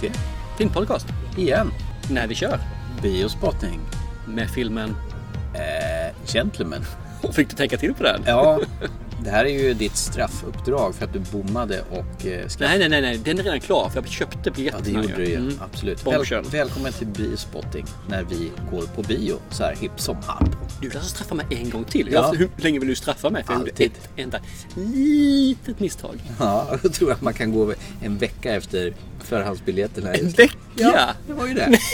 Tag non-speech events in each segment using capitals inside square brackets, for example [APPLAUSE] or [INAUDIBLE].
till. Filmpodcast. Igen. När vi kör Biospotting. med filmen. Eh, gentleman. [LAUGHS] Fick du tänka till på den? Ja, [LAUGHS] det här är ju ditt straffuppdrag för att du bommade och eh. Nej, nej, nej, nej, den är redan klar för jag köpte Ja, biljetterna. det gjorde du ju. Mm. Absolut. Väl, välkommen till Biospotting när vi går på bio så här hipp som happ. Du lär straffa mig en gång till. Ja. Ja. Hur länge vill du straffa mig? För jag gjorde ett enda litet misstag. [LAUGHS] Ja, då tror jag att man kan gå en vecka efter förhandsbiljetterna. En vecka? Ja, det var ju det. [LAUGHS]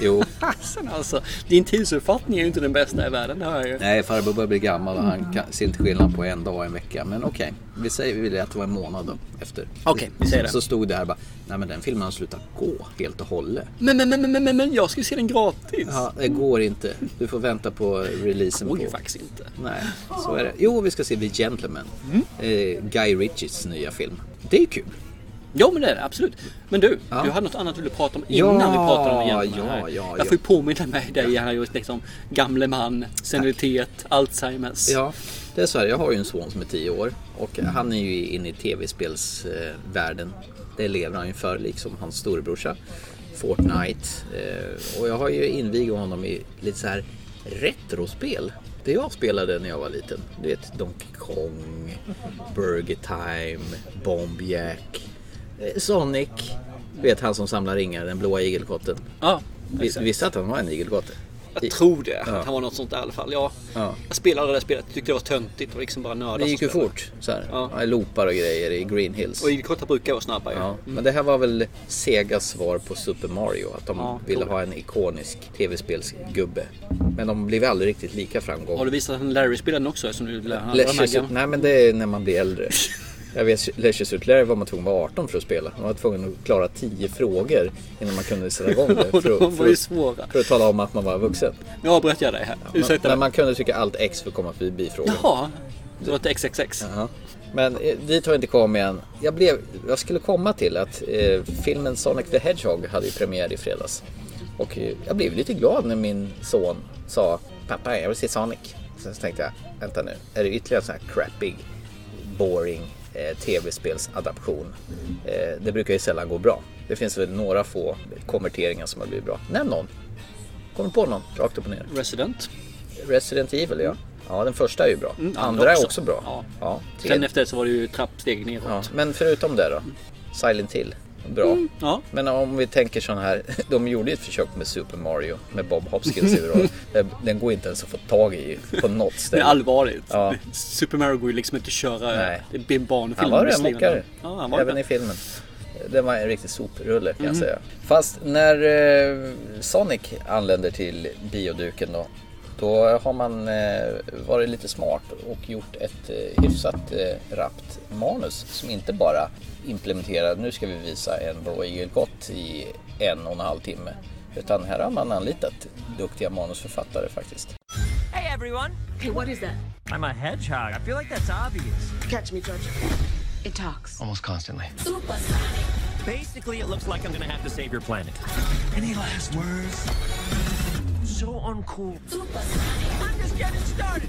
Jo, Fasen alltså. Din tidsuppfattning är ju inte den bästa i världen, det hör jag ju. nej farbror börjar bli gammal och han kan, ser inte skillnad på en dag en vecka. Men okej, vi säger vi vill att det var en månad då efter. Okej, vi säger det. Så stod det här bara, nej men den filmen har slutat gå helt och hållet. Men, men, men, men, men, men jag ska ju se den gratis. Ja, det går inte. Du får vänta på releasen. Oj, på. ju faktiskt inte. Nej, så är det. Jo, vi ska se The Gentleman. Mm. Eh, Guy Ritchies nya film. Det är kul. Ja men det är det, absolut. Men du, Ja. du hade något annat du ville prata om innan Ja, vi pratade om det igen. ja, här. ja, ja. Jag får ju påminna mig dig, har just liksom gamle man, senilitet, Alzheimers. Ja, det är så här. Jag har ju en son som är 10 år och han är ju inne i tv-spelsvärlden. Det lever han ju för, liksom hans storebrorsa. Fortnite. Eh, och jag har ju invigt honom i lite så här retrospel. Det jag spelade när jag var liten. Du vet Donkey Kong, Burger Time, Bomb Jack, eh, Sonic. Du vet han som samlar ringar, den blåa igelkotten. Ja. Visste att han var en igelkotte? Jag tror det. Ja. Han var något sånt i alla fall. Ja. Ja. Jag spelade det där spelet, tyckte det var töntigt och liksom bara nörda. Det gick ju fort. Så här. Ja. Loopar och grejer i Green Hills. Och igelkottar brukar vara snabba ju. Ja, men det här var väl Segas svar på Super Mario. Att de Ja, ville ha en ikonisk tv-spelsgubbe. Men de blev aldrig riktigt lika Har framgångsrika. du visat att Larry spelade den också? Som du, han, nej men det är när man blir äldre. [LAUGHS] Jag vet, Leisure var man tvungen att vara 18 för att spela. Man var tvungen att klara 10 frågor innan man kunde sätta igång det. [LAUGHS] För, att- för, att- för att tala om att man var vuxen. Nu avbröt jag dig här. Ursäkta. Men man kunde trycka allt X för att komma förbi frågan. Jaha, det var ett XXX. Jaha. Men eh, dit har jag inte kommit än. Jag, blev, jag skulle komma till att eh, filmen Sonic the Hedgehog hade ju premiär i fredags. Och eh, jag blev lite glad när min son sa Pappa, jag vill se Sonic. Sen så tänkte jag, vänta nu, är det ytterligare en sån här crappig, boring tv-spelsadaption? Eh, det brukar ju sällan gå bra. Det finns väl några få konverteringar som har blivit bra. Nämn någon. Kommer på någon? Rakt upp och ner. Resident. Resident Evil, ja. Ja, den första är ju bra. Mm, Andra är också. också bra. Ja. Ja, Sen efter det så var det ju trappsteg neråt. Ja, men förutom det då? Silent Hill. Bra. Ja. Men om vi tänker sån här. [LAUGHS] De gjorde ju ett försök med Super Mario med Bob Hopkins i huvudroll. [LAUGHS] Den- går inte ens att få tag i på något Det är ställe. allvarligt. Ja. Super Mario går ju liksom inte att köra. Nej. Det blir en barnfilm. Han var rörmokare. Ja, Även det. i filmen. Det var en riktig soprulle kan jag Mm. säga. Fast när eh, Sonic anländer till bioduken då. Då har man eh, varit lite smart och gjort ett eh, hyfsat eh, rappt manus som inte bara implementerar, nu ska vi visa en blå igelkott i en och en halv timme. Utan här har man anlitat duktiga manusförfattare faktiskt. Hey everyone! Hey, what is that? I'm a hedgehog. I feel like that's obvious. Catch me, George. It talks. Almost constantly. Basically, it looks like I'm gonna have to save your planet. Any last words? So uncool. I'm just getting started.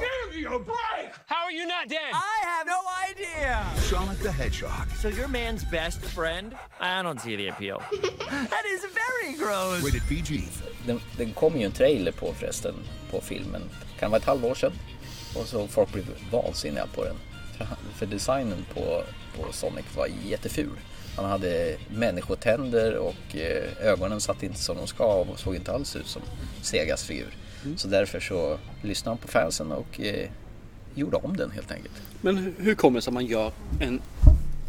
Give you a break! How are you not dead? I have no idea. Sonic the Hedgehog. So you're man's best friend? I don't see the appeal. [LAUGHS] that is very gross. Rated PG. Den, den kom ju en trailer på förresten på filmen. Kan det vara ett halvår sedan. Och så folk blev vansinniga på den. För, för designen på, på Sonic var jätteful. Han hade människotänder och eh, ögonen satt inte som de ska och såg inte alls ut som Segas figur. Så därför så lyssnade han på fansen och eh, gjorde om den helt enkelt. Men hur- kommer det sig att man gör en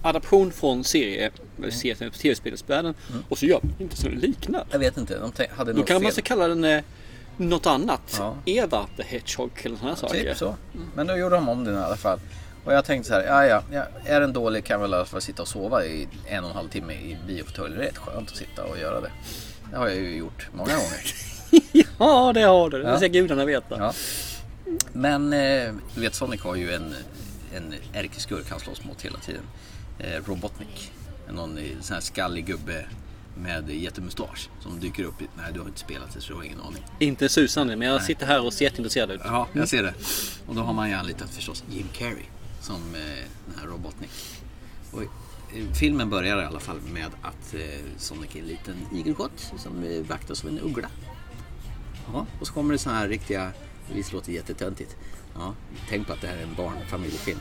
adaption från serie, eller serie tv-spelsvärlden och så gör man inte så liknar? Jag vet inte, de hade Då kan man ska kalla den eh, något annat. Ja. Eva the Hedgehog eller sådana saker. Typ så. Men då gjorde de om den i alla fall. Och jag tänkte så här, ja, ja, ja är den dålig kan jag väl i alla fall sitta och sova i en och en halv timme i biofåtölj. Det är rätt skönt att sitta och göra det. Det har jag ju gjort många gånger. [LAUGHS] ja, det har du. Det Ja. ska gudarna veta. Ja. Men eh, du vet Sonic har ju en, en ärkeskurk han slåss mot hela tiden. Eh, Robotnik. Någon sån här skallig gubbe med jättemustasch som dyker upp. I, nej, du har inte spelat det så du har ingen aning. Inte susande, men jag sitter här och ser jätteintresserad ut. Ja, jag ser det. Och då har man ju anlitat förstås Jim Carrey som eh, den här Robotnik. Och, eh, filmen börjar i alla fall med att eh, Sonic är en liten igelkott som vaktas av en uggla. Ja, och så kommer det såna här riktiga, visst låter jättetöntigt. Ja, tänk på att det här är en barnfamiljefilm.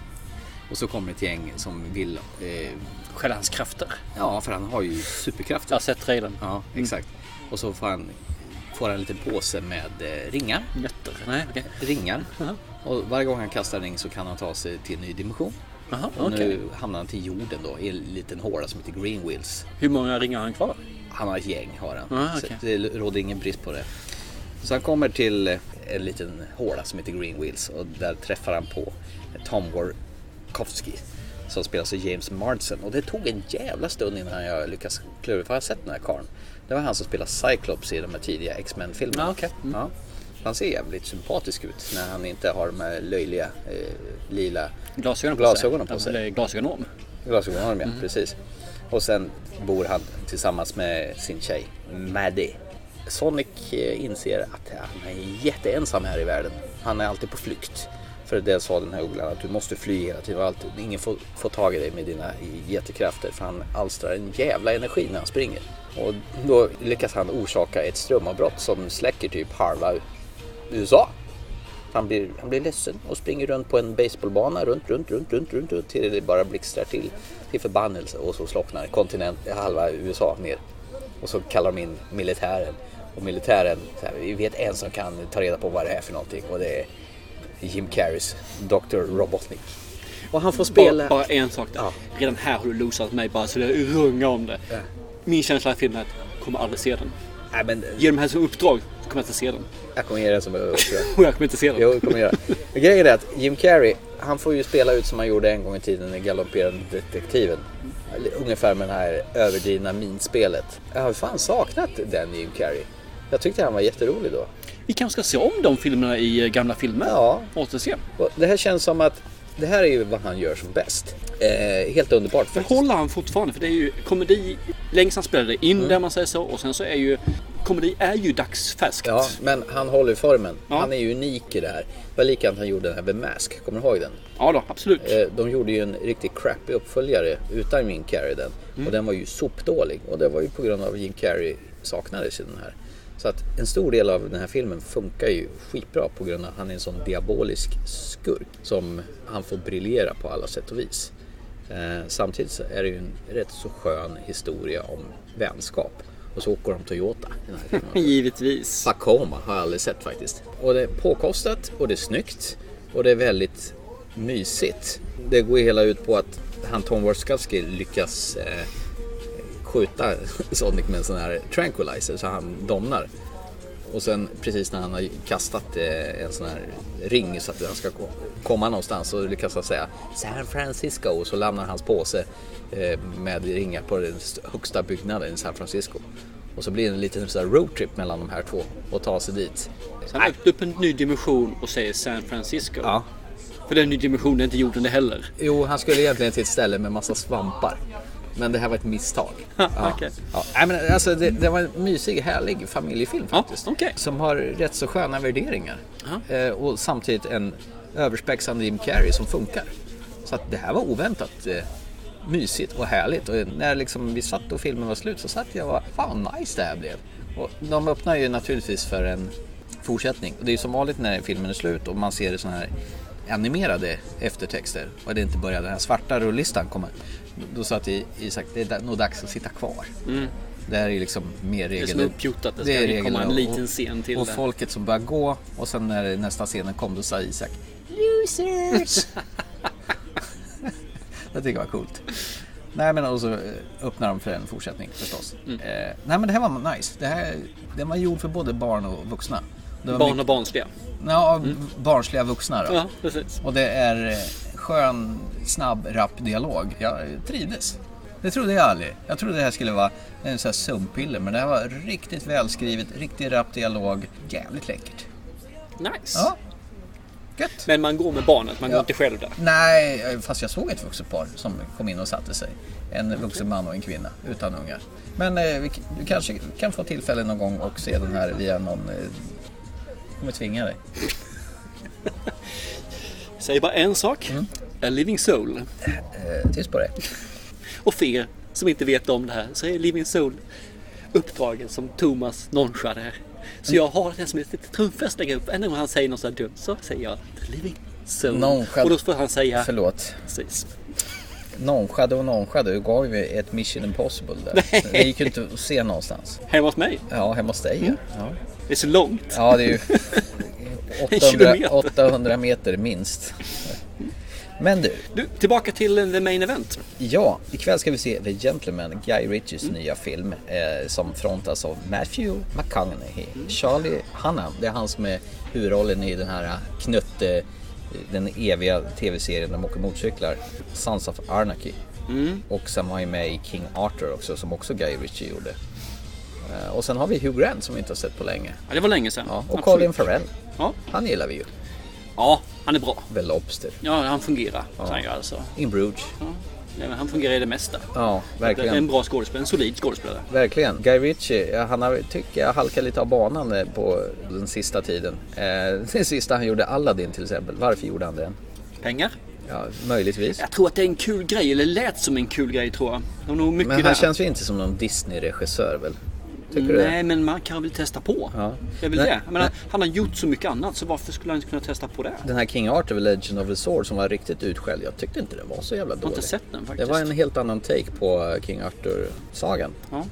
Och så kommer ett gäng som vill, eh, Själva hans krafter. ja för han har ju superkrafter. Jag har sett trailern. Ja, exakt. Och så får han, får han en liten påse med eh, ringar. Nötter? Nej, okej. Ringar. Och varje gång han kastar en ring så kan han ta sig till en ny dimension. Jaha, Och okej. nu hamnar han till jorden då i en liten håla som heter Green Wheels. Hur många ringar har han kvar? Han har ett gäng har han. Ah, Så okej. det råder ingen brist på det. Så han kommer till eh, en liten håla som heter Green Wheels och där träffar han på Tom Warkowski som spelas av James Marsden. Och det tog en jävla stund innan jag lyckades klura ut, för jag har sett den här karln. Det var han som spelar Cyclops i de här tidiga X-Men-filmerna. Ah, okej. Mm. Ja. Han ser jävligt sympatisk ut när han inte har de här löjliga eh, lila Glasögonen sig. på sig. Eller glasögonorm. Glasögonorm ja, precis. Och sen bor han tillsammans med sin tjej Maddie. Sonic eh, inser att han är jätteensam här i världen. Han är alltid på flykt. För det sa den här ugglan att du måste fly hela tiden. Alltid, ingen får, får tag i dig med dina jättekrafter. För han alstrar en jävla energi när han springer. Och då lyckas han orsaka ett strömavbrott som släcker typ halva USA. Han blir, han blir ledsen och springer runt på en baseballbana runt, runt, runt, runt, runt, runt till det bara blixtrar till, till förbannelse och så slocknar kontinent, halva USA ner. Och så kallar de in militären. Och militären, så här, vi vet en som kan ta reda på vad det är för någonting och det är Jim Carreys Dr. Robotnik. Och han får spela... Bara, bara en sak där. Ja. Redan här har du losat mig bara så det rungar om det. Ja. Min känsla i filmen är att jag kommer aldrig se den. Nej, men Ge dem här som uppdrag så kommer jag inte se den. jag kommer ge den som uppdrag. Och [LAUGHS] jag kommer inte se den. Jo, det kommer jag göra. Men Grejen är att Jim Carrey, han får ju spela ut som han gjorde en gång i tiden i Galopperande detektiven. Ungefär med det här överdrivna minspelet. Jag har fan saknat den Jim Carrey. Jag tyckte han var jätterolig då. Vi kanske ska se om de filmerna i eh, gamla filmer. Ja. Återse. Det här känns som att det här är ju vad han gör som bäst. Eh, helt underbart faktiskt. håller han fortfarande? För det är ju komedi. Länge sedan spelade in Mm. där man säger så. Och sen så är ju komedi är ju dagsfärskt. Ja, men han håller ju formen. Ja. Han är ju unik i det här. Det var likadant han gjorde den här The Mask. Kommer du ihåg den? Ja då, absolut. Eh, De gjorde ju en riktigt crappy uppföljare utan Jim Carrey den. Och den var ju sopdålig. Och det var ju på grund av att Jim Carrey saknades i den här. Så att en stor del av den här filmen funkar ju skitbra på grund av att han är en sån diabolisk skurk. Som han får briljera på alla sätt och vis. Eh, samtidigt så är det ju en rätt så skön historia om vänskap. Och så åker de Toyota den. [LAUGHS] Givetvis. Tacoma har jag aldrig sett faktiskt. Och det är påkostat och det är snyggt och det är väldigt mysigt. Det går hela ut på att han Tom Warskowski lyckas eh, skjuta [LAUGHS] Sonic med en sån här tranquilizer så han domnar. Och sen precis när han har kastat eh, en sån här ring så att han ska ko- komma någonstans så lyckas han säga San Francisco och så lämnar hans påse eh, med ringar på den st- högsta byggnaden i San Francisco. Och så blir det en liten så här roadtrip mellan de här två och ta sig dit. Sen har upp en ny dimension och säger San Francisco. Ja. För den ny dimension är inte jorden det heller. Jo, han skulle egentligen till ett ställe med massa svampar. Men det här var ett misstag. [LAUGHS] Ja. Okej. Ja. Nej, men alltså, det, det var en mysig, härlig familjefilm Ja, faktiskt. okej. Som har rätt så sköna värderingar. Ja. Eh, och samtidigt en överspexande Jim Carrey som funkar. Så att det här var oväntat eh, mysigt och härligt. Och när liksom vi satt och filmen var slut så satt jag och fan vad nice det här blev. Och de öppnar ju naturligtvis för en fortsättning. Och det är ju som vanligt när filmen är slut och man ser sådana här animerade eftertexter och det inte börjar den här svarta rullistan komma. Då sa Isak, det är nog dags att sitta kvar. Det här är ju liksom mer regel. Mm. som är uppgjort att det ska är komma en regel- liten och- scen till Och det. folket som börjar gå och sen när nästa scenen kom då sa Isak Losers! [LAUGHS] jag tycker det var coolt. Nej men och så eh, öppnar de för en fortsättning förstås. Mm. Eh, nej men det här var nice. Det här, den var gjord för både barn och vuxna. Barn mycket- och barnsliga. Ja, barnsliga vuxna då. Ja, precis. Och det är eh, skön, snabb, rapp dialog. Jag trivdes. Det trodde jag aldrig. Jag trodde det här skulle vara en sån här sumpiller, men det här var riktigt välskrivet, riktigt rapp dialog. Jävligt läckert. Nice. Ja, gött. Men man går med barnet, man Ja. går inte själv där. Nej, fast jag såg ett vuxet par som kom in och satte sig. En vuxen man och en kvinna utan ungar. Men eh, vi, du kanske kan få tillfälle någon gång och se den här via någon... Eh, kommer tvinga dig. [LAUGHS] Säg bara en sak. Mm. A living soul. Eh, tyst på dig. [LAUGHS] Och för er som inte vet om det här så är Living Soul uppdragen som Thomas nonchade här. Så jag har det som ett litet trumfest lägga upp. Ända om han säger något så här dumt så säger jag Living Soul. Nonchad- Och då får han säga Förlåt. precis. Non-shadow och non-shadow. Du gav ju ett Mission Impossible där. Det gick ju inte att se någonstans. Hemma hos mig. Ja, hemma hos dig Mm. ja. Det är så långt. Ja, det är ju [LAUGHS] En 800, kilometer. 800 meter minst. Men du, Du, tillbaka till the main event. ja, ikväll ska vi se The Gentleman, Guy Ritchies Mm. nya film eh, som frontas av Matthew McConaughey. Charlie Hunnam, det är han som är huvudrollen i den här knutte, den eviga tv-serien där de åker motorcyklar, Sons of Anarchy. Mm. Och sen var han med i King Arthur också som också Guy Ritchie gjorde. Eh, Och sen har vi Hugh Grant som vi inte har sett på länge. Ja, det var länge sedan. Ja, och Absolut. Colin Farrell, Ja. han gillar vi ju. Ja, han är bra. The Lobster, Ja, han fungerar. Ja. Alltså. In Bruges. ja. Nej, Han fungerar i det mesta. Ja, Det är en verkligen. bra skådespelare, en solid skådespelare. Verkligen. Guy Ritchie, han har, tycker jag, halkat lite av banan eh, på den sista tiden. Eh, [LAUGHS] den sista han gjorde Aladdin till exempel. Varför gjorde han den? Pengar? Ja, möjligtvis. Jag tror att det är en kul grej, eller lät som en kul grej tror jag. Det var nog mycket Men han där. känns ju inte som någon Disney-regissör väl? Tycker Nej, det? men man kan väl testa på. Ja. Det är väl det. Menar, han har gjort så mycket annat, så varför skulle han inte kunna testa på det? Den här King Arthur, Legend of the Sword som var riktigt utskälld. Jag tyckte inte den var så jävla Jag har dålig. inte sett den Det faktiskt. var en helt annan take på eh, King Arthur-sagan. Ja.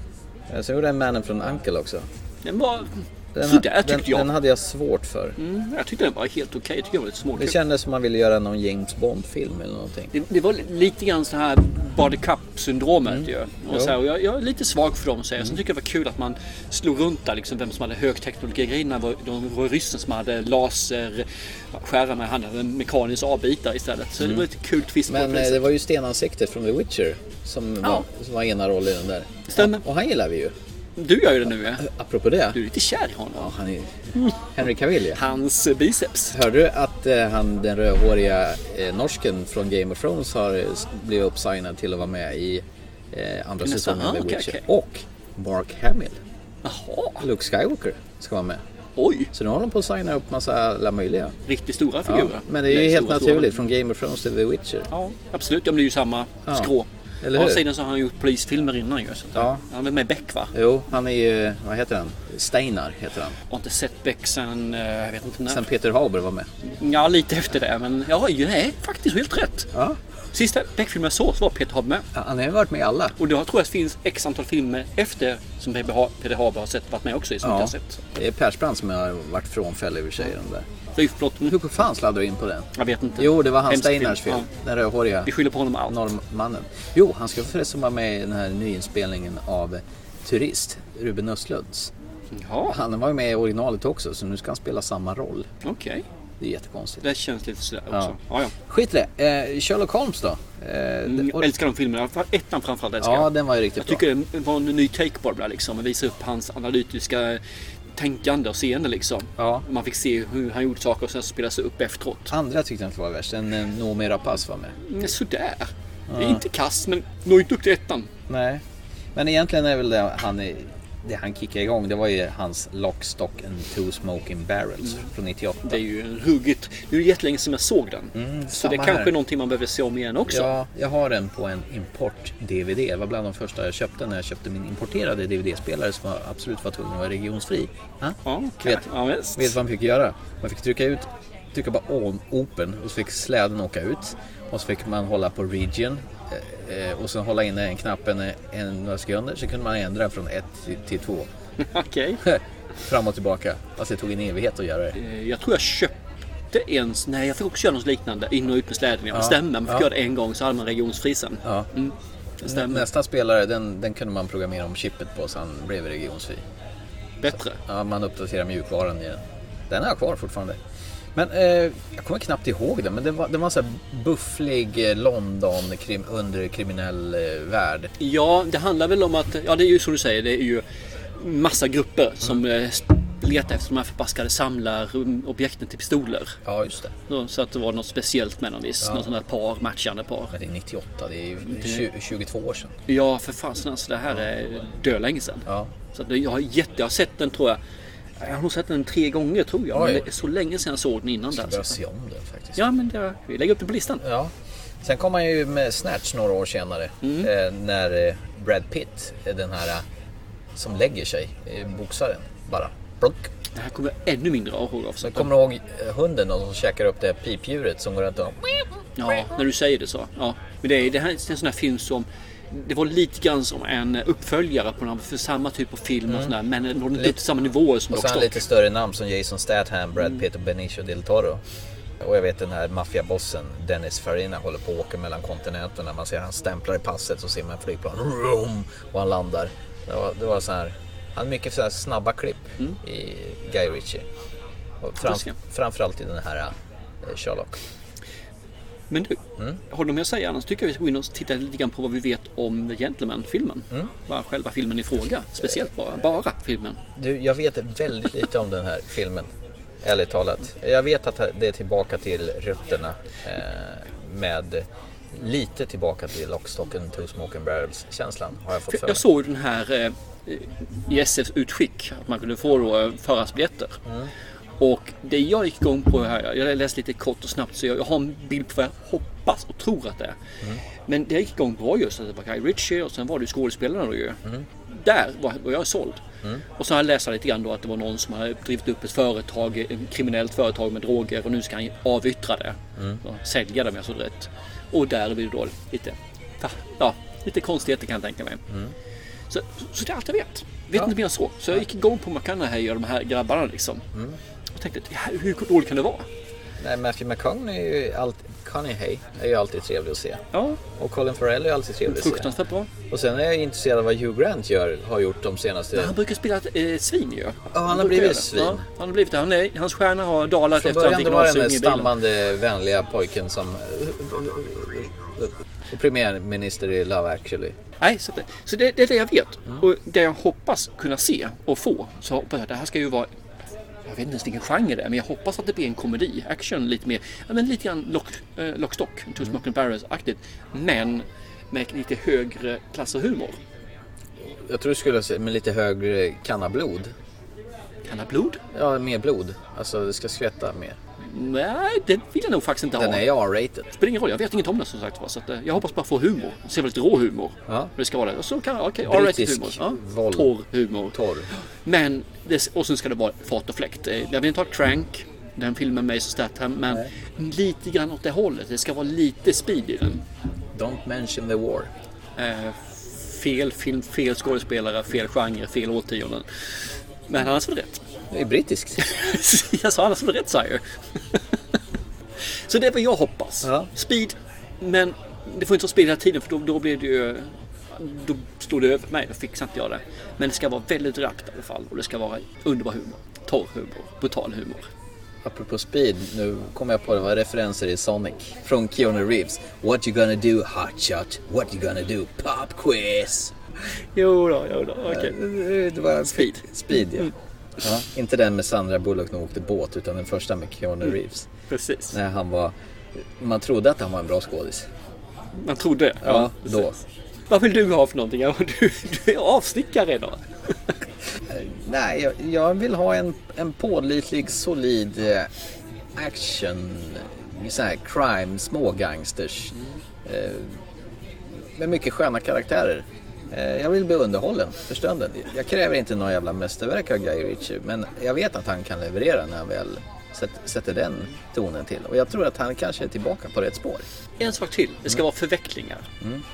Sen gjorde jag Mannen från Uncle också. Den var Den, sådär den, tyckte jag. den hade jag svårt för. Mm, jag tyckte den var helt okej. Jag tyckte den var lite Det kändes som man ville göra någon James Bond-film eller någonting. Det, det var lite grann så här body cup syndromet Mm. ju. Och så här, och jag, jag är lite svag för dem säger jag. Sen tycker jag det var kul att man slog runt där liksom vem som hade högteknologi-grejerna. Var, de var ryssen som hade laser, skära med, han hade en mekanisk avbitare istället. Så det var lite kul twist Mm. Men det. eh, det var ju stenansiktet från The Witcher som, Ja. var, som var ena rollen i den där. Stämmer. Ja, och han gillar vi ju. Du gör ju det nu ja. Apropå det. Du är lite kär i honom. Ja, han är Henry Cavill ja. Hans eh, biceps. Hörde du att eh, han, den rödhåriga eh, norsken från Game of Thrones har eh, blivit uppsignad till att vara med i eh, andra säsongen av ah, The okej, Witcher. okej. Och Mark Hamill, Jaha, Luke Skywalker, ska vara med. oj. Så nu håller de på att signa upp massa alla möjliga. Riktigt stora Ja, figurer. men det är ju helt stora, stora. naturligt från Game of Thrones till The Witcher. Ja, absolut. Ja, det är ju samma Ja. skrå. Eller Å andra hur? sidan så har han gjort polisfilmer innan ju. Så Ja. Han är med Beck va? Jo, han är ju, vad heter han? Steinar heter han. Jag har inte sett Beck sen, eh, jag vet inte när. Sen Peter Haber var med. Ja, lite efter det. Men ja, nej, faktiskt helt rätt. Ja. Sista Beck-filmen jag såg så var Peter Haber med. Han har ju varit med i alla. Och då tror jag att det finns x antal filmer efter som Peter Haber har sett, varit med också i som Ja. inte har sett. Det är Persbrandt som har varit frånfäll i och för sig. Den där. Hur fan sladdade du in på den? jag vet inte. Jo, det var hans Steinars film. Ja. Den rödhåriga Vi skyller på honom allt. norrmannen. Jo, han ska förresten vara med i den här nyinspelningen av Turist, Ruben Östlunds. Ja, Han var ju med i originalet också, så nu ska han spela samma roll. okej. Det är jättekonstigt. Det känns lite sådär Ja. också. Ja, ja. Skit i det. Eh, Sherlock Holmes då? Eh, Mm, och- Jag älskar de filmerna. Ettan framförallt älskar ja, jag. den var ju riktigt Jag bra. tycker det var en ny take på det liksom. Visa upp hans analytiska tänkande och seende liksom. Ja. Man fick se hur han gjorde saker och sen spelas det upp efteråt. Andra tyckte jag inte var värst. En eh, Noomi Rapace var med. Mm, Sådär. Det är inte kass men når inte upp till ettan. Nej. Men egentligen är väl det han, är- det han kickade igång, det var ju hans Lock, Stock and Two Smoking Barrels från 98. Det är ju en ruggigt. Det är ju jättelänge sedan jag såg den. så Mm, samma det är kanske är någonting man behöver se om igen också. Ja, jag har den på en import-DVD. Det var bland de första jag köpte när jag köpte min importerade DVD-spelare som absolut var tvungen att vara regionsfri. Ha? Ja, okej. Vet- ja. Vet vad man fick göra? Man fick trycka ut, trycka bara on, open och så fick släden åka ut. Och så fick man hålla på region eh, eh, och sen hålla inne en knappen en, en, några sekunder så kunde man ändra från 1 till, till 2. [LAUGHS] Okej. [LAUGHS] Fram och tillbaka. Fast det tog en evighet att göra det. Eh, Jag tror jag köpte en... Nej, jag fick också göra något liknande. In och ut med släden. Ja, det stämmer. Man fick ja. göra det en gång så hade man regionsfri sen. Ja. Stämmer. Nästa spelare den, den kunde man programmera om chippet på så han blev regionsfri. Bättre. Ja, man uppdaterar mjukvaran i den. Den har jag kvar fortfarande. Men eh, jag kommer knappt ihåg den, men det var, det var sån här bufflig eh, London krim, under kriminell eh, värld. Ja, det handlar väl om att, ja det är ju som du säger, det är ju massa grupper som eh, letar efter de här förbaskade samlarobjekten till pistoler. Ja, just det. Så, så att det var något speciellt med dem visst. Något sånt där par, matchande par. Men det är 98, det är ju 20, 22 år sedan. Ja, för fasen alltså det här är dö länge sedan. Ja. Så att jag har jätte, jag har sett den tror jag. Jag har nog sett den tre gånger tror jag. Oj. Men det är så länge sedan jag såg den innan Jag ska där. se om den faktiskt. Ja, men det, vi lägger upp den på listan. Ja. Sen kom han ju med Snatch några år senare. Mm. Eh, när eh, Brad Pitt, är den här eh, som lägger sig, eh, boxaren, bara plunk. Det här kommer jag ännu mindre ihåg av. Kommer du ihåg eh, hunden då, som käkar upp det här pipdjuret som går runt och... Ja, när du säger det så. Ja. Men det är, det här är en sån här film som det var lite grann som en uppföljare på den, för samma typ av film och sådär, men nådde inte upp till samma nivåer som Och sen lite större namn som Jason Statham, Brad Pitt och Benicio del Toro. Och jag vet den här maffiabossen Dennis Farina håller på att åka mellan kontinenterna. Man ser han stämplar i passet så ser man flygplan och han landar. Det var, det var så här, han mycket så här snabba klipp i Guy Ritchie. Och fram, framförallt i den här eh, Sherlock. Men du, Mm. har du mer att säga? Annars tycker jag vi ska gå in och titta lite grann på vad vi vet om Gentleman-filmen. Mm. Bara själva filmen i fråga. Speciellt bara, bara filmen. Du, jag vet väldigt lite om den här filmen. Ärligt talat. Jag vet att det är tillbaka till rötterna. Eh, med lite tillbaka till Lockstock and Two Smoking Barrels känslan har jag fått för. Jag såg den här eh, i SFs utskick att man kunde få då, eh, förhandsbiljetter. Mm. Och det jag gick igång på här, jag läste lite kort och snabbt så jag, jag har en bild på vad jag hoppas och tror att det är. Mm. Men det jag gick igång på var just att det var Guy Ritchie och sen var det ju skådespelarna då ju. Mm. Där var, var jag såld. Och så har jag läst lite grann då att det var någon som hade drivit upp ett företag, ett kriminellt företag med droger och nu ska han avyttra det. Mm. Och sälja det om jag såg rätt. Och där blir det då lite, ja, lite konstigheter kan jag tänka mig. Så, så det är allt jag vet. Vet inte mer än så. Så jag gick igång på McConaughey och de här grabbarna liksom. Och tänkte, "Ja, hur dåligt kan det vara? Nej, Matthew McConaughey är ju alltid, Conaughey är ju alltid trevlig att se. Ja, Och Colin Farrell är ju alltid trevlig att se. fruktansvärt bra. Och sen är jag intresserad av vad Hugh Grant gör, har gjort de senaste... Men han brukar spela ett eh, svin ju. Ja, han har blivit svin. Ja, han har blivit det. Han är, hans stjärna har dalat Från efter att han fick det den där stammande, vänliga pojken som... Och premiärminister i Love actually. Nej, så, det, så det, det är det jag vet. Mm. Och det jag hoppas kunna se och få. Så hoppas jag att det här ska ju vara jag vet inte ens vilken genre det är, men jag hoppas att det blir en komedi, action, lite mer, ja men lite grann lock, eh, Lockstock, Two Mm. Smoking Barrels-aktigt. Men med lite högre klass och humor. Jag tror du skulle säga med lite högre kannablod. Kan ha blod? Ja, mer blod. Alltså det ska skvätta mer. Nej, det vill jag nog faktiskt inte Den ha. är ju R-rated. spelar ingen roll, jag vet inget om det som sagt var. Så att, eh, jag hoppas bara få humor. Se lite rå humor. Ja. Det ska vara det. Och så kan okej, okay, Brittisk humor. Ja. våld. Torr humor. Torr. Men, det, och sen ska det vara fart och fläkt. Eh, Jag vill inte ha Crank, den filmen med Jason Statham, men lite grann åt det hållet. Det ska vara lite speed i den. Don't mention the war. Eh, fel film, fel skådespelare, fel genre, fel årtionden. Men annars var det rätt. Det är brittiskt. [LAUGHS] jag sa annars var det rätt ju. Så det är vad jag hoppas. Ja. Speed, men det får inte vara speed hela tiden för då, då blir det ju... Då slår det över mig, då fixar inte jag det. Men det ska vara väldigt rappt i alla fall och det ska vara underbar humor. Torr humor, brutal humor. Apropå speed, nu kom jag på det var referenser i Sonic. Från Keanu Reeves. What you gonna do hotshot? What you gonna do pop quiz? Jo då, jo då, okej. Det var Speed. Speed ja. Ja. Inte den med Sandra Bullock när hon åkte båt utan den första med Keanu Reeves. Precis. När han var... Man trodde att han var en bra skådis. Man trodde det. Ja, då. Vad vill du ha för någonting? Ja, Du, du är avstickare då. [LAUGHS] Nej, jag, jag vill ha en, en pålitlig, solid eh, action, så här crime, små gangsters. Eh, med mycket sköna karaktärer. Eh, jag vill bli underhållen för stunden. Jag kräver inte några jävla mästerverk av Guy Ritchie, men jag vet att han kan leverera när han väl sätter, den tonen till. Och jag tror att han kanske är tillbaka på rätt spår. En sak till. Det ska vara förvecklingar.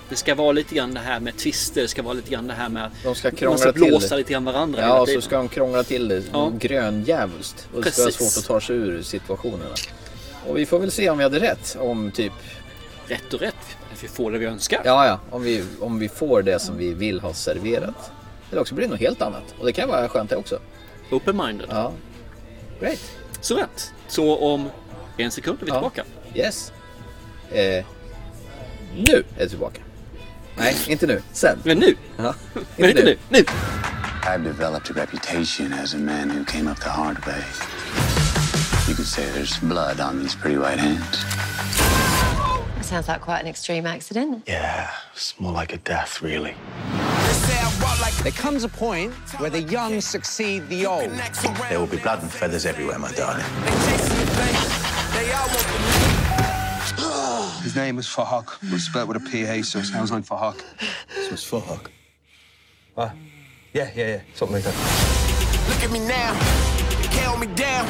Det ska vara lite grann det här med twister. Det ska vara lite grann det här med att De ska man ska till blåsa det. lite grann varandra Ja, och så ska de krångla till det Ja. gröndjävulskt. Och det ska vara svårt att ta sig ur situationerna. Och vi får väl se om vi hade rätt om typ, Rätt och rätt. Att vi får det vi önskar. ja ja, om vi, om vi får det som vi vill ha serverat. Eller också blir det något helt annat. Och det kan vara skönt det också. Open-minded. Ja. Great. Så rätt. Så om en sekund är vi Ja. tillbaka. Yes. Eh, nu är det tillbaka. Nej, inte nu. Sen. Men nu. Ja, Men inte nu. Nu. I've developed a reputation as a man who came up the hard way. You could say there's blood on these pretty white hands. Sounds like quite an extreme accident. Yeah, it's more like a death, really. There comes a point where the young succeed the old. There will be blood and feathers everywhere, my darling. [SIGHS] His name was Fahak, was spelled with a PH, so it sounds like Fahak. So it's Fahak. Ah, yeah, yeah, yeah, something like that. Look at me now. They held me down.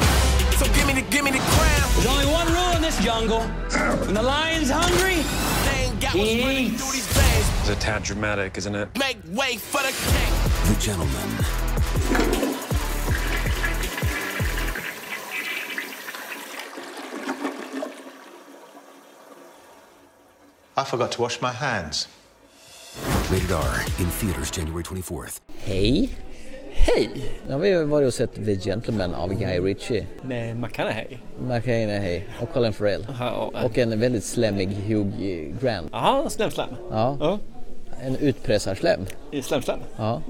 So give me the, give me the crown. There's only one rule in this jungle. When the lion's hungry, They ain't got what's He running eats. through these veins. It's a tad dramatic, isn't it? Make way for the king. The gentleman. I forgot to wash my hands. Rated R. In theaters January 24th. Hej! Hej! Nu har vi varit och sett The Gentleman av Guy Ritchie. Med McConaughey. McConaughey och Colin Farrell. Och en väldigt slemmig Hugh Grant. Ja, slem-slem. Ja. Ja. En utpressarslem. I slem-slem. Ja.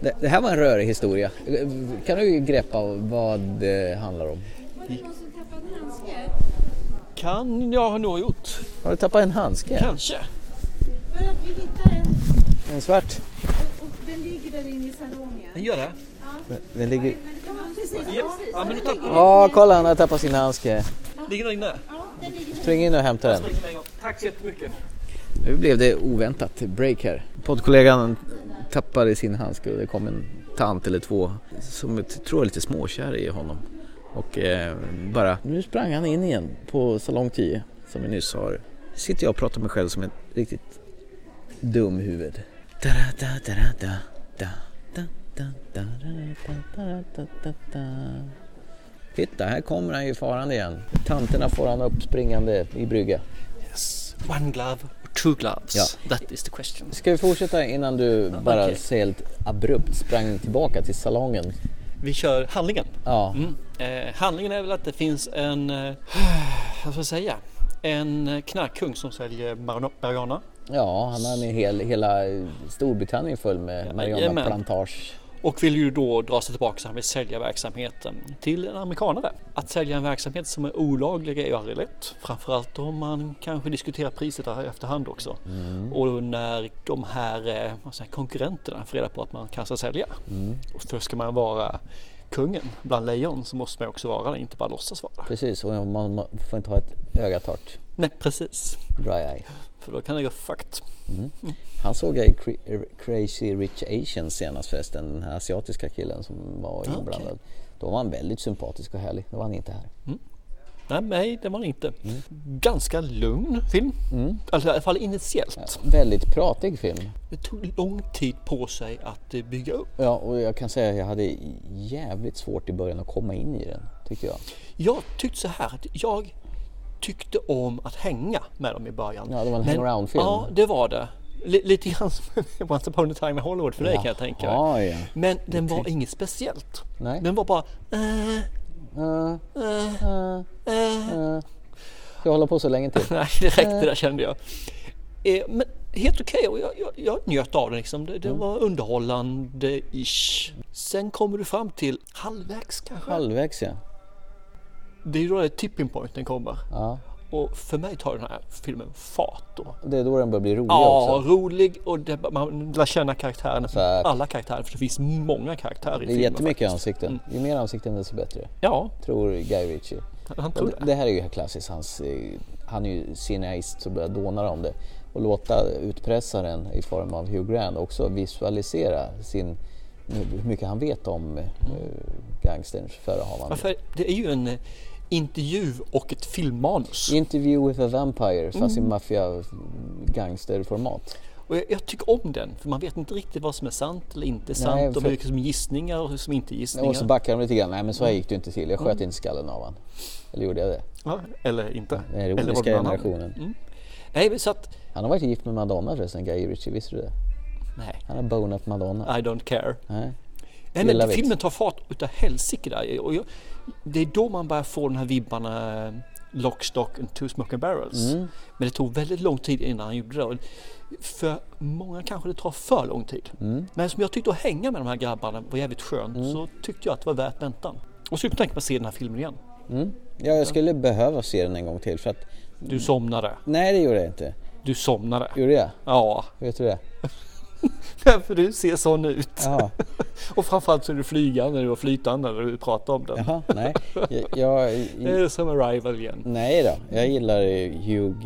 Det, det här var en rörig historia. Kan du greppa vad det handlar om? Kan jag ha nog gjort. Har du tappat en handske? Kanske. För att vi hittar en En svart? Den ligger där inne i salongen. Den gör det? Den ligger... Ja, precis. Ja, men du tappar Ja, kolla han har tappat sin handske. Ligger den inne? Spring in och hämta den. Tack så jättemycket. Nu blev det oväntat break här. Poddkollegan tappade sin handske och det kom en tant eller två som jag tror är lite småkär i honom. Och eh, bara, nu sprang han in igen på salong 10 som vi nyss har. Sitter jag och pratar med mig själv som ett riktigt dum Titta, här kommer han ju farande igen. Tanterna får han upp springande i brygga. Yes. One glove or two gloves? Ja. That is the question. Ska vi fortsätta innan du bara okay. helt abrupt sprang tillbaka till salongen? Vi kör handlingen. Ja. Mm. Eh, handlingen är väl att det finns en, eh, vad ska jag säga, en knarkkung som säljer marijuana Ja, han har en hel, hela Storbritannien full med marijuanaplantage. Och vill ju då dra sig tillbaka så han vill sälja verksamheten till en amerikanare. Att sälja en verksamhet som är olaglig är ju aldrig lätt. Framförallt om man kanske diskuterar priset där i efterhand också. Mm. Och när de här eh, säger, konkurrenterna får reda på att man kan sälja. Mm. För ska man vara kungen bland lejon så måste man också vara det, inte bara låtsas vara. Precis, och man, man får inte ha ett öga torrt. Nej, precis. Dry eye. För då kan det gå fucked. Mm. Han såg jag i Cra- Crazy Rich Asians senast förresten, den här asiatiska killen som var Ah, inblandad. Då var han väldigt sympatisk och härlig, då var han inte här. Nej, nej, det var det inte. Mm. Ganska lugn film. Alltså i alla fall initiellt. Väldigt pratig film. Det tog lång tid på sig att eh, bygga upp. Ja, och jag kan säga att jag hade jävligt svårt i början att komma in i den, tycker jag. Jag tyckte så här att jag tyckte om att hänga med dem i början. Ja, det var en hangaround-film. Ja, det var det. L- lite grann som [LAUGHS] Once upon a time in Hollywood för dig kan jag tänka mig. Ja. Men den var inget speciellt. Nej. Den var bara... eh, Uh, jag hålla på så länge till? [LAUGHS] Nej, det räckte där kände jag. Eh, men helt okej och jag, jag, jag njöt av den liksom. Det, det Mm. var underhållande-ish. Sen kommer du fram till halvvägs kanske. Halvvägs ja. Det är då tipping pointen kommer. ja. Och för mig tar den här filmen fart då. Det är då den börjar bli rolig Ja, också. rolig och det, man lär känna karaktärerna. Exakt. Alla karaktärer, för det finns många karaktärer i Det är filmen. jättemycket faktiskt. ansikten. Ju mer ansikten desto bättre. Ja, Tror Guy Ritchie. han tror det, det. här är ju klassiskt. Hans, eh, han är ju cineast så börjar dånar om det. Och låta utpressaren i form av Hugh Grant också visualisera sin, hur mycket han vet om eh, gangsterns förehavande. Varför, det är ju en eh, intervju och ett filmmanus. Interview with a Vampire fast Mm. i maffia gangsterformat. Och jag, jag tycker om den, för man vet inte riktigt vad som är sant eller inte sant. Nej, för- som är gissningar och som inte gissningar. Och så backar de lite grann. Nej men så här gick det inte till. Jag sköt Mm. inte skallen av han. Eller gjorde jag det? Ja, eller inte. Den ironiska generationen. Mm. Nej, så att, Han har varit gift med Madonna förresten, Guy Ritchie. Visste du det? nej, Han har bonat Madonna. I don't care. Nej. Nej, men filmen tar fart utav helsike där. Och jag, det är då man börjar få den här vibbarna eh, Lock, Stock and Two Smoking Barrels. Mm. Men det tog väldigt lång tid innan han gjorde det. För många kanske det tar för lång tid. Mm. Men som jag tyckte att hänga med de här grabbarna var jävligt skönt så tyckte jag att det var värt väntan. Och så tänker man se den här filmen igen. Mm. Ja, jag skulle behöva se den en gång till för att... Du somnade. Nej det gjorde jag inte. Du somnade. Gjorde jag? Ja, Vet du det? [LAUGHS] för du ser sån ut. Jaha. [LAUGHS] Och framförallt så är du flygande när du var flytande när du pratar om den. Jaha, nej. Jag, jag, [LAUGHS] Det är som Arrival igen. nej då, jag gillar eh, Hugh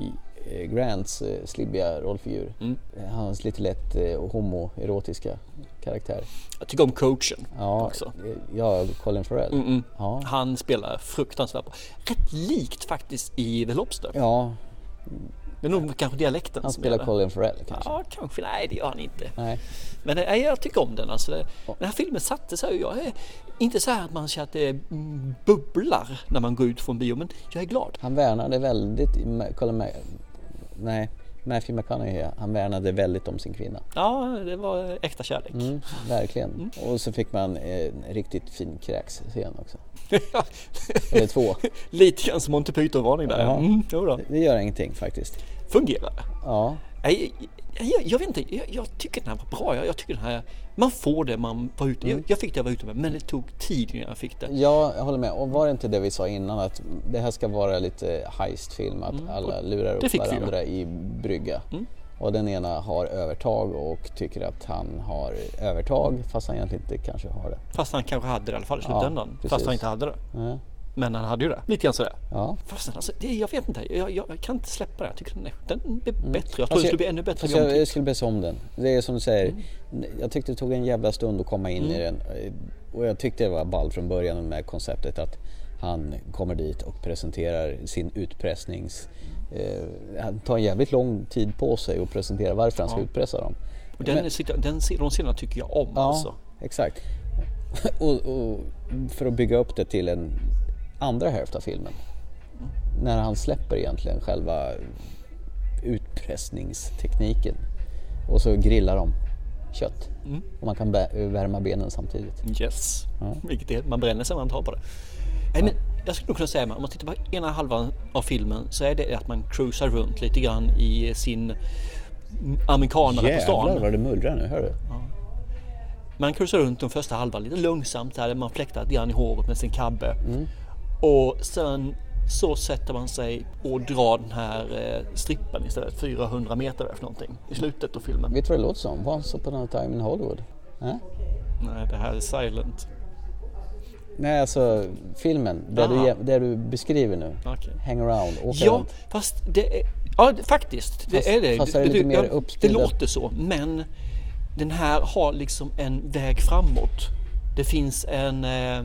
Grants eh, slibbiga rollfigur. Mm. Hans lite lätt eh, homoerotiska karaktär. Jag tycker om coachen Ja, också. ja Colin Farrell. Mm, mm. Ja. Han spelar fruktansvärt bra. Rätt likt faktiskt i The Lobster. Ja, Det är nog kanske dialekten han som spelar. Colin Farrell kanske. Ja, kanske. Nej, det gör han inte. Nej. Men nej, jag tycker om den. Alltså, den här filmen satte sig jag är inte så här att man känner att det bubblar när man går ut från bio, men jag är glad. Han värnade väldigt, Colin nej, Matthew McConaughey, han värnade väldigt om sin kvinna. Ja, det var äkta kärlek. Mm, verkligen. Och så fick man en riktigt fin kräksscen också. Eller två. [LAUGHS] Lite grann som Monty Python-varning där. Mm. Det gör ingenting faktiskt. Fungerar det? Ja. Nej, jag, jag, vet inte, jag, jag tycker den här var bra. Jag, jag tycker den här, man får det man var ute Mm. jag, fick det jag var ute med, men det tog tid innan jag fick det. Ja, jag håller med. Och var det inte det vi sa innan att det här ska vara lite heistfilm, att alla lurar Mm. upp varandra i brygga. Mm. Och den ena har övertag och tycker att han har övertag fast han egentligen inte kanske har det. Fast han kanske hade det i alla fall i Ja, slutändan. precis. Fast han inte hade det. Men han hade ju det. Lite grann sådär. Ja. Fast alltså, det, jag vet inte, jag, jag, jag kan inte släppa det. Jag tycker den, är, den är bättre. Jag tror Fast den skulle bli ännu bättre. Vid jag, jag skulle bli om den. Det är som du säger, jag tyckte det tog en jävla stund att komma in i Mm. den. Och jag tyckte det var ball från början med konceptet att han kommer dit och presenterar sin utpressnings... Eh, han tar en jävligt lång tid på sig att presentera varför han ska Ja. utpressa dem. Och den, sitta- den, de scenerna tycker jag om Ja, alltså. exakt. [LAUGHS] och, och för att bygga upp det till en andra hälft av filmen. När han släpper egentligen själva utpressningstekniken. Och så grillar de kött. Mm. Och man kan värma benen samtidigt. Yes. Ja. Vilket är, man bränner sig när man tar på det. Nej, men jag skulle nog kunna säga, om man tittar på ena halvan av filmen så är det att man cruisar runt lite grann i sin amerikanare på stan. Jävlar vad det mullrar nu, hör du? Man cruisar runt den första halvan lite långsamt där man fläktar lite grann i håret med sin kabbe. Mm. Och sen så sätter man sig och drar den här eh, strippen istället, 400 meter efter någonting i slutet av filmen. Vet du vad det låter som? Once upon a time in Hollywood. Äh? Nej, det här är silent. Nej, alltså filmen, Aha. du, det du beskriver nu. Okej. Hang around, åka Ja, runt. fast det är, ja, faktiskt, det Fast- är det. fast är det lite mer ja, det låter så, men den här har liksom en väg framåt. Det finns en eh,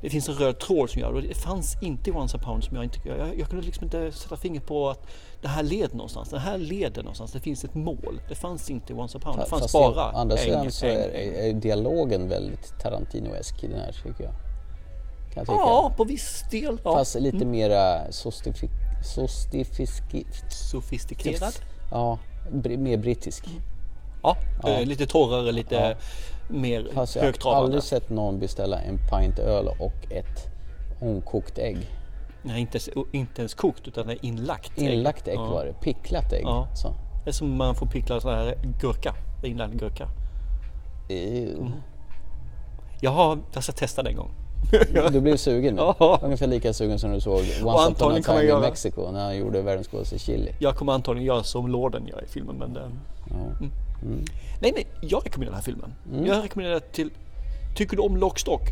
det finns en röd tråd som gör det det fanns inte i Once Upon som jag inte... Jag, jag kunde liksom inte sätta fingret på att det här leder någonstans. Det här leder någonstans. Det finns ett mål. Det fanns inte i Once Upon. Det fanns Fast bara å andra sidan så är, är dialogen väldigt Tarantino-esk i den här tycker jag. Kan jag tycka. Ja, på viss del. Ja. Fast lite Mm. mera sostifik... Sostifiski... Sofistikerad? Ja, mer brittisk. Ja, Ja. eh, lite torrare, lite Ja. mer Fast jag har högtravande. aldrig sett någon beställa en pint öl och ett ångkokt ägg. Nej, inte, ens- inte ens kokt utan det är inlagt ägg. Inlagt ägg Ja. var det, picklat ägg. Ja. Så. Det är som man får pickla sån här gurka. Inlagd gurka. Ew. Jag har, jag ska testa det en gång. [LAUGHS] Du blev sugen nu. Ja. Ungefär lika sugen som du såg Once upon a time in Mexico när han gjorde världens godaste chili. Jag kommer antagligen göra som Lorden gör i filmen. Men det... Mm. Nej, nej, jag rekommenderar den här filmen. Mm. Jag rekommenderar den till... Tycker du om Lockstock?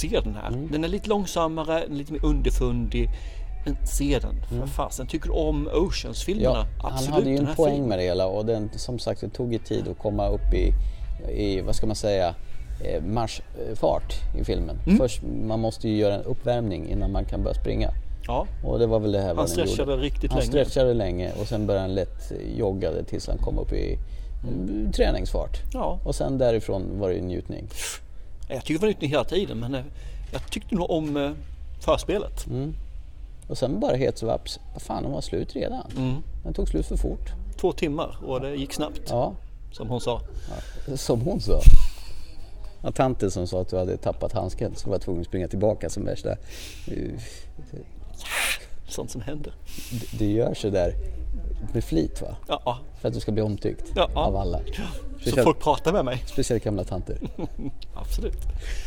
Se den här. Mm. Den är lite långsammare, lite mer underfundig. Men se den, för fasen. Tycker du om Oceans-filmerna? Mm. Ja, Absolut. han hade ju en poäng filmen. med det hela och den, som sagt det tog ju tid att komma upp i, i vad ska man säga, eh, marschfart i filmen. Mm. Först, man måste ju göra en uppvärmning innan man kan börja springa. Ja. Och det var väl det här vad Han den stretchade gjorde. riktigt han länge. stretchade länge och sen började han lätt jogga tills han kom upp i mm. träningsfart. Ja. Och sen därifrån var det ju njutning. Jag tycker det var nytt hela tiden men eh, jag tyckte nog om eh, förspelet. Mm. Och sen bara helt så vaps, vad fan den var slut redan. Mm. Den tog slut för fort. Två timmar och det gick snabbt. Ja. Som hon sa. Som hon sa. Ja, tanten som sa att du hade tappat handsken så var tvungen att springa tillbaka som värsta... eh, Sånt som händer. Du- Du gör så där med flit va? Ja. För att du ska bli omtyckt Ja. av alla. Så folk pratar med mig. Speciellt gamla tanter. [LAUGHS] Absolut.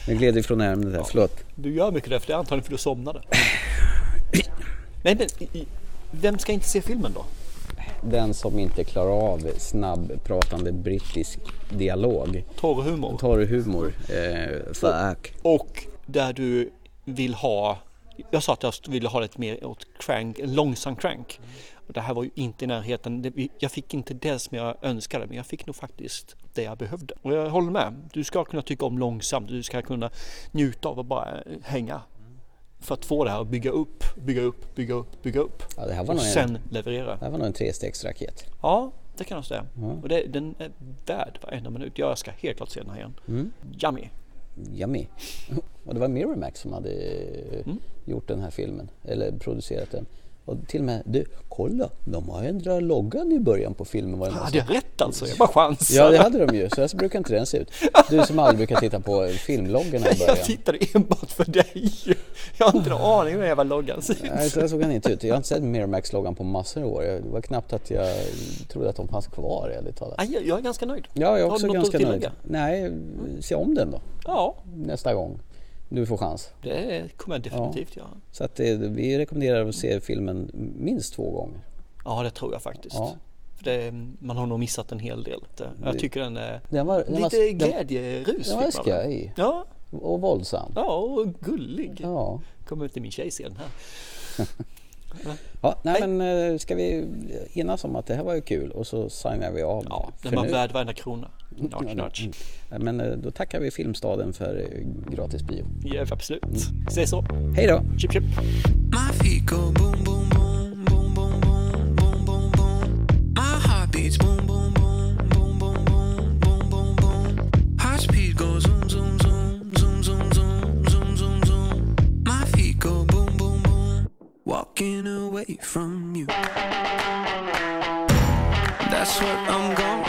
Nu gled vi från ämnet här, förlåt. Du gör mycket det, för det är antagligen för du somnade. [CLEARS THROAT] Nej men, vem ska inte se filmen då? Den som inte klarar av snabbpratande brittisk dialog. Torr humor. Torr humor. Eh, fuck. Och där du vill ha, jag sa att jag ville ha lite mer åt crank, en långsam crank. Och det här var ju inte i närheten. Jag fick inte det som jag önskade men jag fick nog faktiskt det jag behövde. Och jag håller med. Du ska kunna tycka om långsamt. Du ska kunna njuta av att bara hänga. För att få det här att bygga upp, bygga upp, bygga upp, bygga upp. Ja, det här var och en- sen leverera. Det här var nog en trestegsraket. Ja, det kan jag säga. Ja. Och det, den är värd varenda minut. Jag ska helt klart se den här igen. Mm. Yummy. Yummy. [LAUGHS] Och det var Miramax som hade Mm. gjort den här filmen, eller producerat den. Och till och med, du, kolla, de har ändrat loggan i början på filmen. Var det Hade jag rätt alltså? Jag bara chansar. Ja, det hade de ju. Så här brukar inte den se ut. Du som aldrig brukar titta på filmloggarna i [LAUGHS] början. Jag tittade enbart för dig. Jag har inte en aning om hur jävla loggan ser ut. Nej, så såg han inte ut. Jag har inte sett Miramax-loggan på massor av år. Det var knappt att jag trodde att de fanns kvar, ärligt talat. Nej, jag- är ganska nöjd. Ja, jag är också ganska nöjd. Nej, se om den då. Ja. Nästa gång du får chans. Det kommer jag definitivt göra. Så att det, vi rekommenderar att se filmen minst två gånger. Ja, det tror jag faktiskt. Ja. För det, man har nog missat en hel del. Jag tycker den är Den var- den var- lite den- glädjerus. Den var skoj. Ja. Och våldsam. Ja, och gullig. Ja. Kommer ut till min tjej sen här. [LAUGHS] Ja, nej, men eh, ska vi enas om att det här var ju kul och så signar vi av. Ja, den var nu. värd varenda krona. Notch, notch. Men då tackar vi Filmstaden för gratis bio. Ja, absolut. säg så. Hej då. Chip, chip. walking away from you. That's what I'm going